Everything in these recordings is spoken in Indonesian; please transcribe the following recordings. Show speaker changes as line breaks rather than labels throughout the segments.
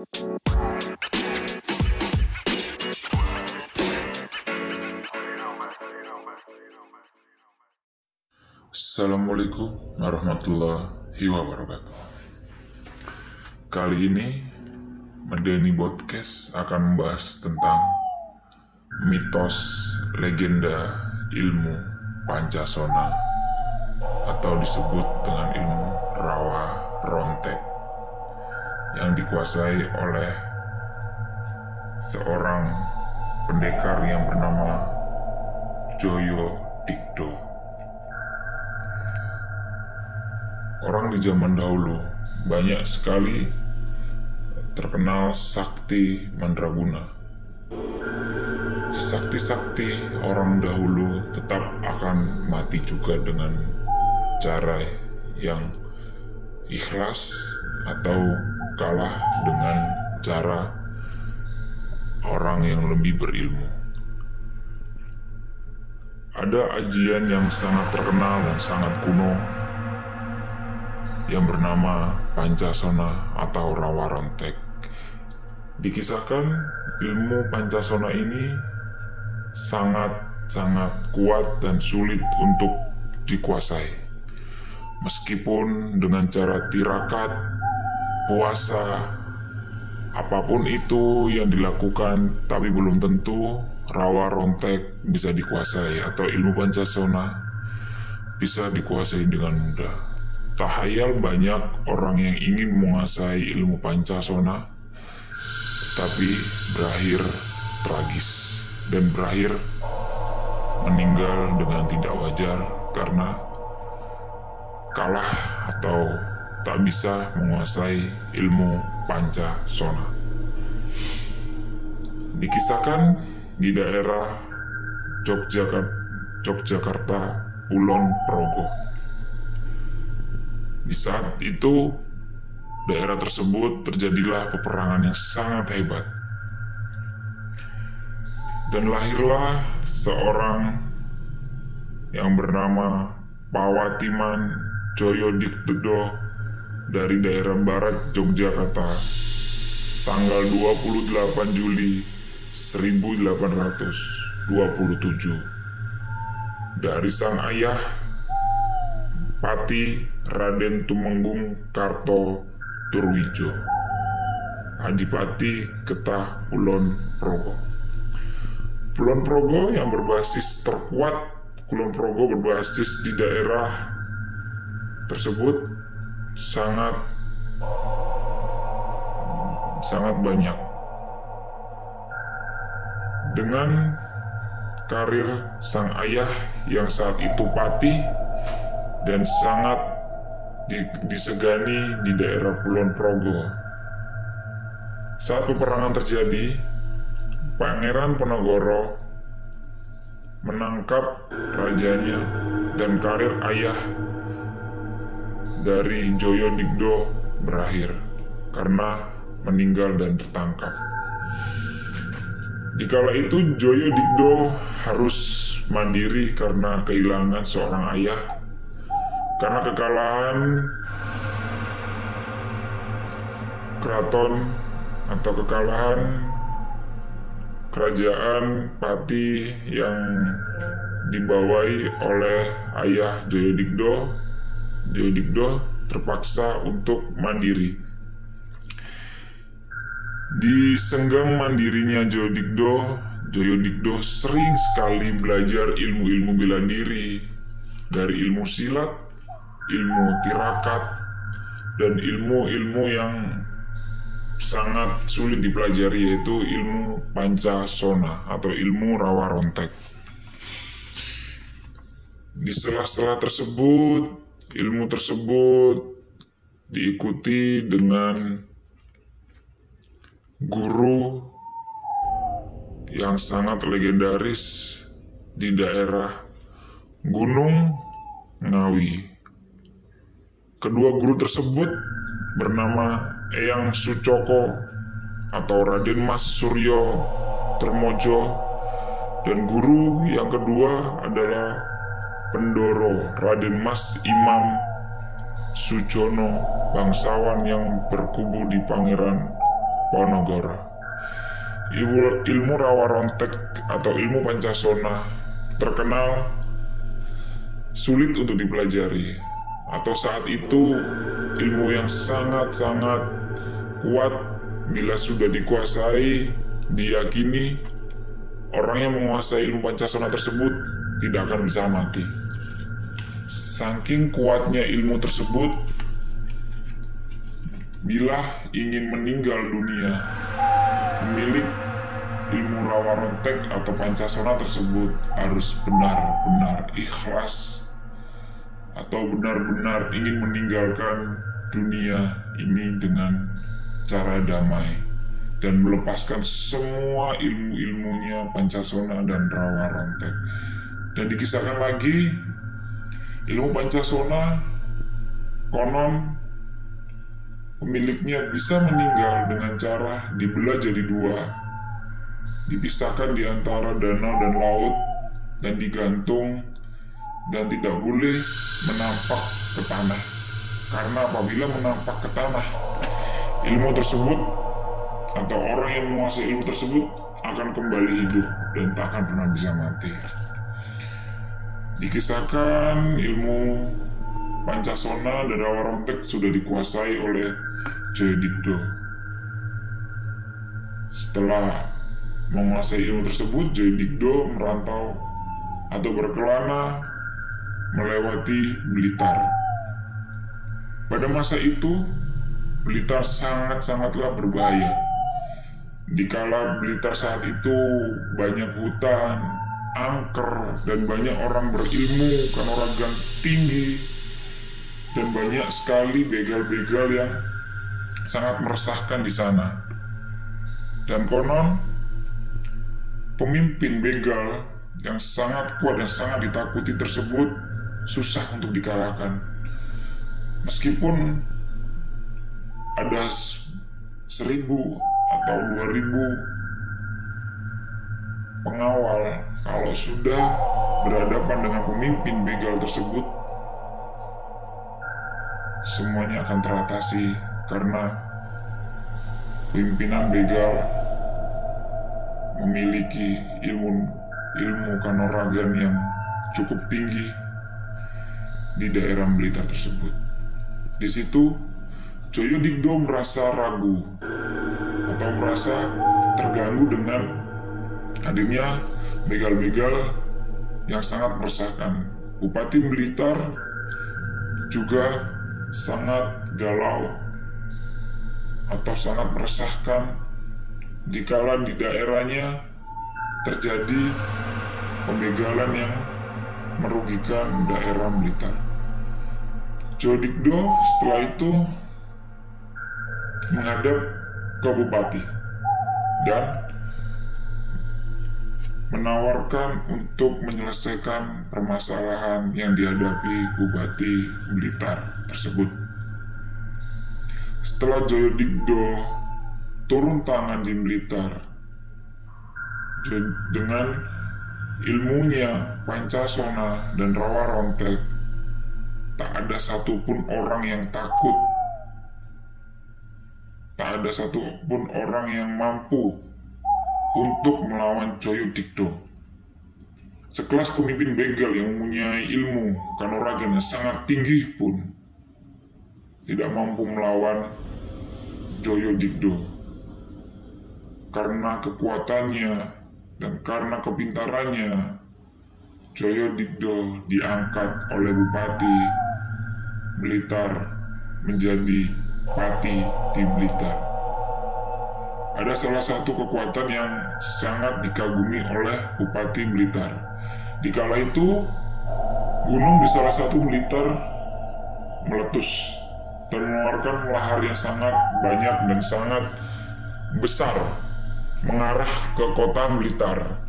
Assalamualaikum warahmatullahi wabarakatuh. Kali ini Medeni Podcast akan membahas tentang mitos legenda ilmu Pancasona atau disebut dengan ilmu Rawa Rontek yang dikuasai oleh seorang pendekar yang bernama Joyo Dikdo. orang di zaman dahulu banyak sekali terkenal sakti mandraguna. Sesakti-sakti orang dahulu tetap akan mati juga dengan cara yang ikhlas atau kalah dengan cara orang yang lebih berilmu. Ada ajian yang sangat terkenal dan sangat kuno yang bernama Pancasona atau Rawa Rontek. Dikisahkan ilmu Pancasona ini sangat-sangat kuat dan sulit untuk dikuasai. Meskipun dengan cara tirakat, puasa, apa pun itu yang dilakukan, tapi belum tentu rawa rontek bisa dikuasai atau ilmu Pancasona bisa dikuasai dengan mudah. Tahayal banyak orang yang ingin menguasai ilmu Pancasona, tapi berakhir tragis dan berakhir meninggal dengan tidak wajar karena kalah atau tak bisa menguasai ilmu Pancasona. Dikisahkan di daerah Yogyakarta, Yogyakarta Kulon Progo di saat itu, daerah tersebut terjadilah peperangan yang sangat hebat. Dan lahirlah seorang yang bernama Pawatiman Joyo Dikdodo dari daerah barat Yogyakarta tanggal 28 Juli 1827 dari sang ayah Pati Raden Tumenggung Karto Turwijo. Adipati Ketah Kulon Progo. Kulon Progo yang berbasis terkuat. Kulon Progo berbasis di daerah tersebut sangat sangat banyak dengan karir sang ayah yang saat itu pati dan sangat disegani di daerah Kulon Progo. Saat peperangan terjadi, Pangeran Penogoro menangkap rajanya dan karir ayah dari Joyo Digdo berakhir karena meninggal dan tertangkap. Dikala itu Joyo Digdo harus mandiri karena kehilangan seorang ayah karena kekalahan keraton atau kekalahan kerajaan Pati yang dibawahi oleh ayah Joyodikdo, Joyodikdo terpaksa untuk mandiri. Di senggang mandirinya Joyodikdo, Joyodikdo sering sekali belajar ilmu-ilmu bela diri dari ilmu silat ilmu tirakat, dan ilmu-ilmu yang sangat sulit dipelajari yaitu ilmu pancasona atau ilmu rawa rontek. Di sela-sela tersebut, ilmu tersebut diikuti dengan guru yang sangat legendaris di daerah Gunung Ngawi. Kedua guru tersebut bernama Eyang Sucoko atau Raden Mas Suryo Termojo. Dan guru yang kedua adalah Pendoro Raden Mas Imam Sujono bangsawan yang berkubu di Pangeran Ponorogo. Ilmu, ilmu rawa rontek atau ilmu pancasona terkenal sulit untuk dipelajari atau saat itu ilmu yang sangat-sangat kuat bila sudah dikuasai diyakini orang yang menguasai ilmu pancasona tersebut tidak akan bisa mati saking kuatnya ilmu tersebut bila ingin meninggal dunia pemilik ilmu rawa rontek atau pancasona tersebut harus benar-benar ikhlas atau benar-benar ingin meninggalkan dunia ini dengan cara damai dan melepaskan semua ilmu-ilmunya pancasona dan rawa rontek. Dan dikisahkan lagi ilmu pancasona konon pemiliknya bisa meninggal dengan cara dibelah jadi dua. Dipisahkan di antara danau dan laut dan digantung dan tidak boleh menampak ke tanah. Karena apabila menampak ke tanah ilmu tersebut atau orang yang menguasai ilmu tersebut akan kembali hidup dan tak akan pernah bisa mati dikisahkan ilmu Pancasona dan Rawarontek sudah dikuasai oleh Joyodikdo setelah menguasai ilmu tersebut, Joy Digdo merantau atau berkelana melewati Blitar. Pada masa itu, Blitar sangat-sangatlah berbahaya. Dikala Blitar saat itu banyak hutan, angker, dan banyak orang berilmu, kanuragan tinggi, dan banyak sekali begal-begal yang sangat meresahkan di sana. Dan konon Pemimpin begal yang sangat kuat dan sangat ditakuti tersebut susah untuk dikalahkan. Meskipun ada seribu atau dua ribu pengawal, kalau sudah berhadapan dengan pemimpin begal tersebut, semuanya akan teratasi karena pimpinan begal memiliki ilmu ilmu kanuragan yang cukup tinggi di daerah Blitar tersebut. Di situ, Joyo Digdo merasa ragu atau merasa terganggu dengan hadirnya begal-begal yang sangat meresahkan. Bupati Blitar juga sangat galau atau sangat meresahkan dikala di daerahnya terjadi pembegalan yang merugikan daerah Blitar. Jodikdo setelah itu menghadap ke bupati dan menawarkan untuk menyelesaikan permasalahan yang dihadapi Bupati Blitar tersebut. Setelah Joyodikdo turun tangan di Blitar dengan ilmunya Pancasona dan Rawa Rontek tak ada satupun orang yang takut tak ada satupun orang yang mampu untuk melawan Joyo Dikdo sekelas pemimpin begal yang mempunyai ilmu kanuragan yang sangat tinggi pun tidak mampu melawan Joyo Dikdo karena kekuatannya dan karena kepintarannya, Joyo Digdo diangkat oleh Bupati Blitar menjadi Pati di Blitar. Ada salah satu kekuatan yang sangat dikagumi oleh Bupati Blitar. Di kala itu, gunung di salah satu Blitar meletus dan mengeluarkan lahar yang sangat banyak dan sangat besar mengarah ke kota Blitar.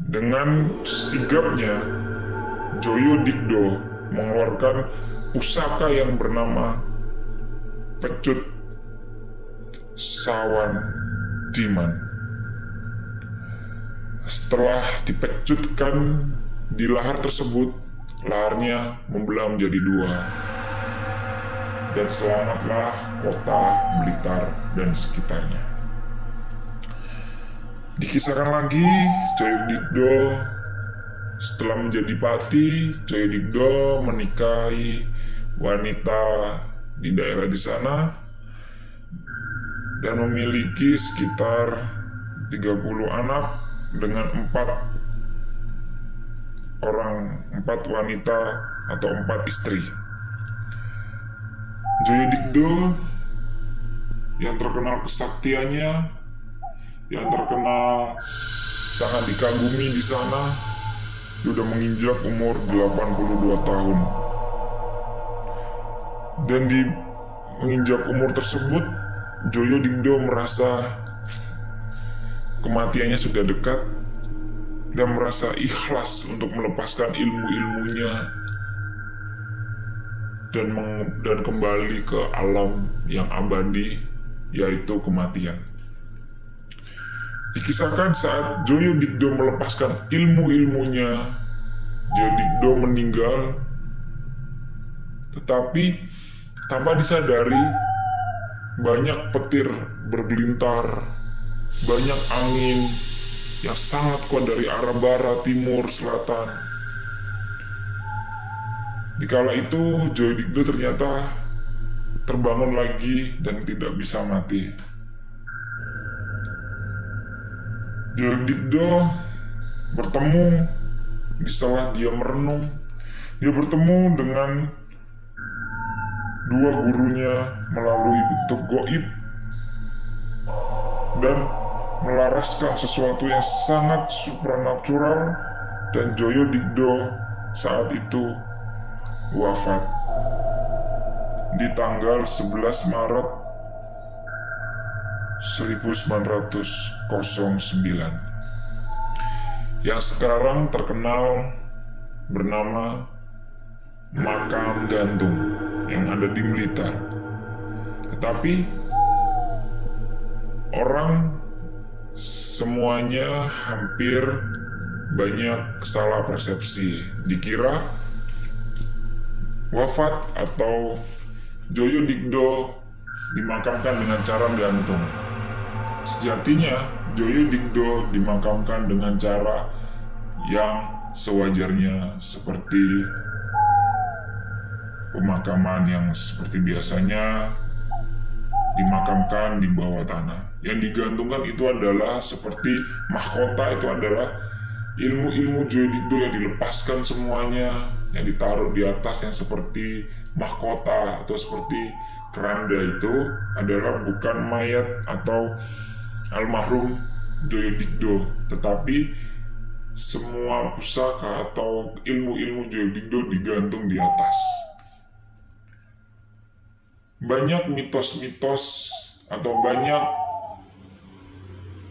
Dengan sigapnya, Joyo Dikdo mengeluarkan pusaka yang bernama Pecut Sawan Diman. Setelah dipecutkan di lahar tersebut, laharnya membelah menjadi dua. dan selamatlah kota Blitar dan sekitarnya. Dikisahkan lagi, Coy Dikdo setelah menjadi pati, Coy Dikdo menikahi wanita di daerah di sana dan memiliki sekitar 30 anak dengan empat orang, empat wanita atau empat istri. Joyo Dikdo yang terkenal kesaktiannya yang terkenal sangat dikagumi di sana sudah menginjak umur 82 tahun dan di menginjak umur tersebut Joyo Dingdo merasa kematiannya sudah dekat dan merasa ikhlas untuk melepaskan ilmu-ilmunya dan dan kembali ke alam yang abadi yaitu kematian. Dikisahkan saat Joyo Dikdo melepaskan ilmu-ilmunya, Joyo Dikdo meninggal, tetapi tanpa disadari banyak petir bergelintar, banyak angin yang sangat kuat dari arah barat, timur, selatan. Dikala itu, Joyo Dikdo ternyata terbangun lagi dan tidak bisa mati. Dikdo bertemu di salah dia merenung. Dia bertemu dengan dua gurunya melalui bentuk goib dan melaraskan sesuatu yang sangat supranatural dan Joyo Dikdo saat itu wafat di tanggal 11 Maret 1909 yang sekarang terkenal bernama makam gantung yang ada di Blitar. Tetapi orang semuanya hampir banyak salah persepsi. Dikira wafat atau Joyo Dikdo dimakamkan dengan cara gantung. Sejatinya, Joyo Dikdo dimakamkan dengan cara yang sewajarnya seperti pemakaman yang seperti biasanya dimakamkan di bawah tanah. Yang digantungkan itu adalah seperti mahkota itu adalah ilmu-ilmu Joyo Dikdo yang dilepaskan semuanya yang ditaruh di atas yang seperti mahkota atau seperti keranda itu adalah bukan mayat atau almarhum Joyo Dikdo, tetapi semua pusaka atau ilmu-ilmu Joyo Dikdo digantung di atas. Banyak mitos-mitos atau banyak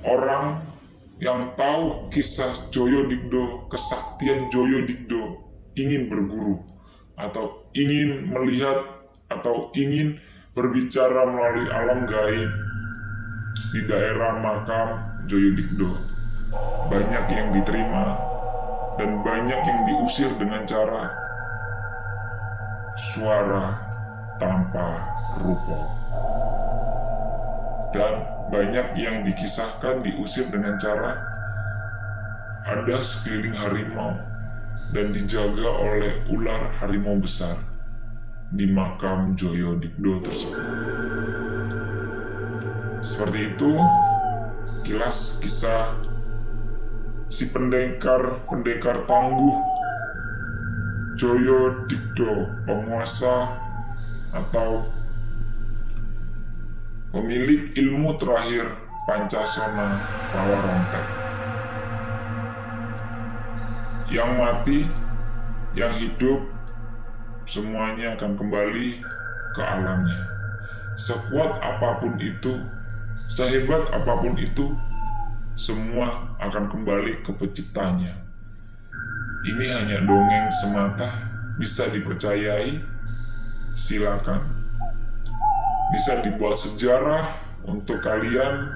orang yang tahu kisah Joyo Dikdo, kesaktian Joyo Dikdo, ingin berguru atau ingin melihat atau ingin berbicara melalui alam gaib di daerah makam Joyodikdo. Banyak yang diterima dan banyak yang diusir dengan cara suara tanpa rupa. Dan banyak yang dikisahkan diusir dengan cara ada sekeliling harimau dan dijaga oleh ular harimau besar di makam Joyo Dikdo tersebut. Seperti itu, kilas kisah si pendekar pendekar tangguh Joyo Dikdo, penguasa atau pemilik ilmu terakhir Pancasona Rawarontek. Yang mati, yang hidup, semuanya akan kembali ke alamnya. Sekuat apa pun itu, sehebat apa pun itu, semua akan kembali ke penciptanya. Ini hanya dongeng semata, bisa dipercayai, silakan. Bisa dibuat sejarah untuk kalian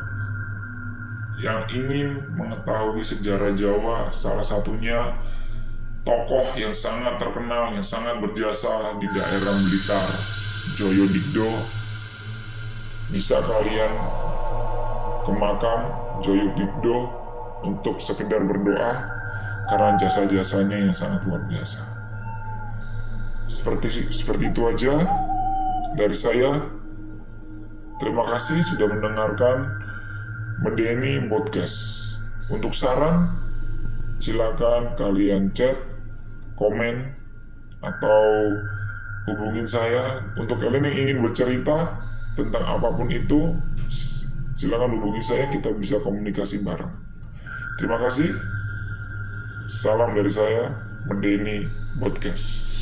yang ingin mengetahui sejarah Jawa, salah satunya tokoh yang sangat terkenal, yang sangat berjasa di daerah Blitar, Joyo Dikdo bisa kalian ke makam Joyo Dikdo untuk sekedar berdoa karena jasa-jasanya yang sangat luar biasa. Seperti seperti itu aja dari saya. Terima kasih sudah mendengarkan Medeni Podcast. Untuk saran, silakan kalian chat, komen, atau hubungin saya. Untuk kalian yang ingin bercerita tentang apa pun itu, silakan hubungi saya, kita bisa komunikasi bareng. Terima kasih. Salam dari saya, Medeni Podcast.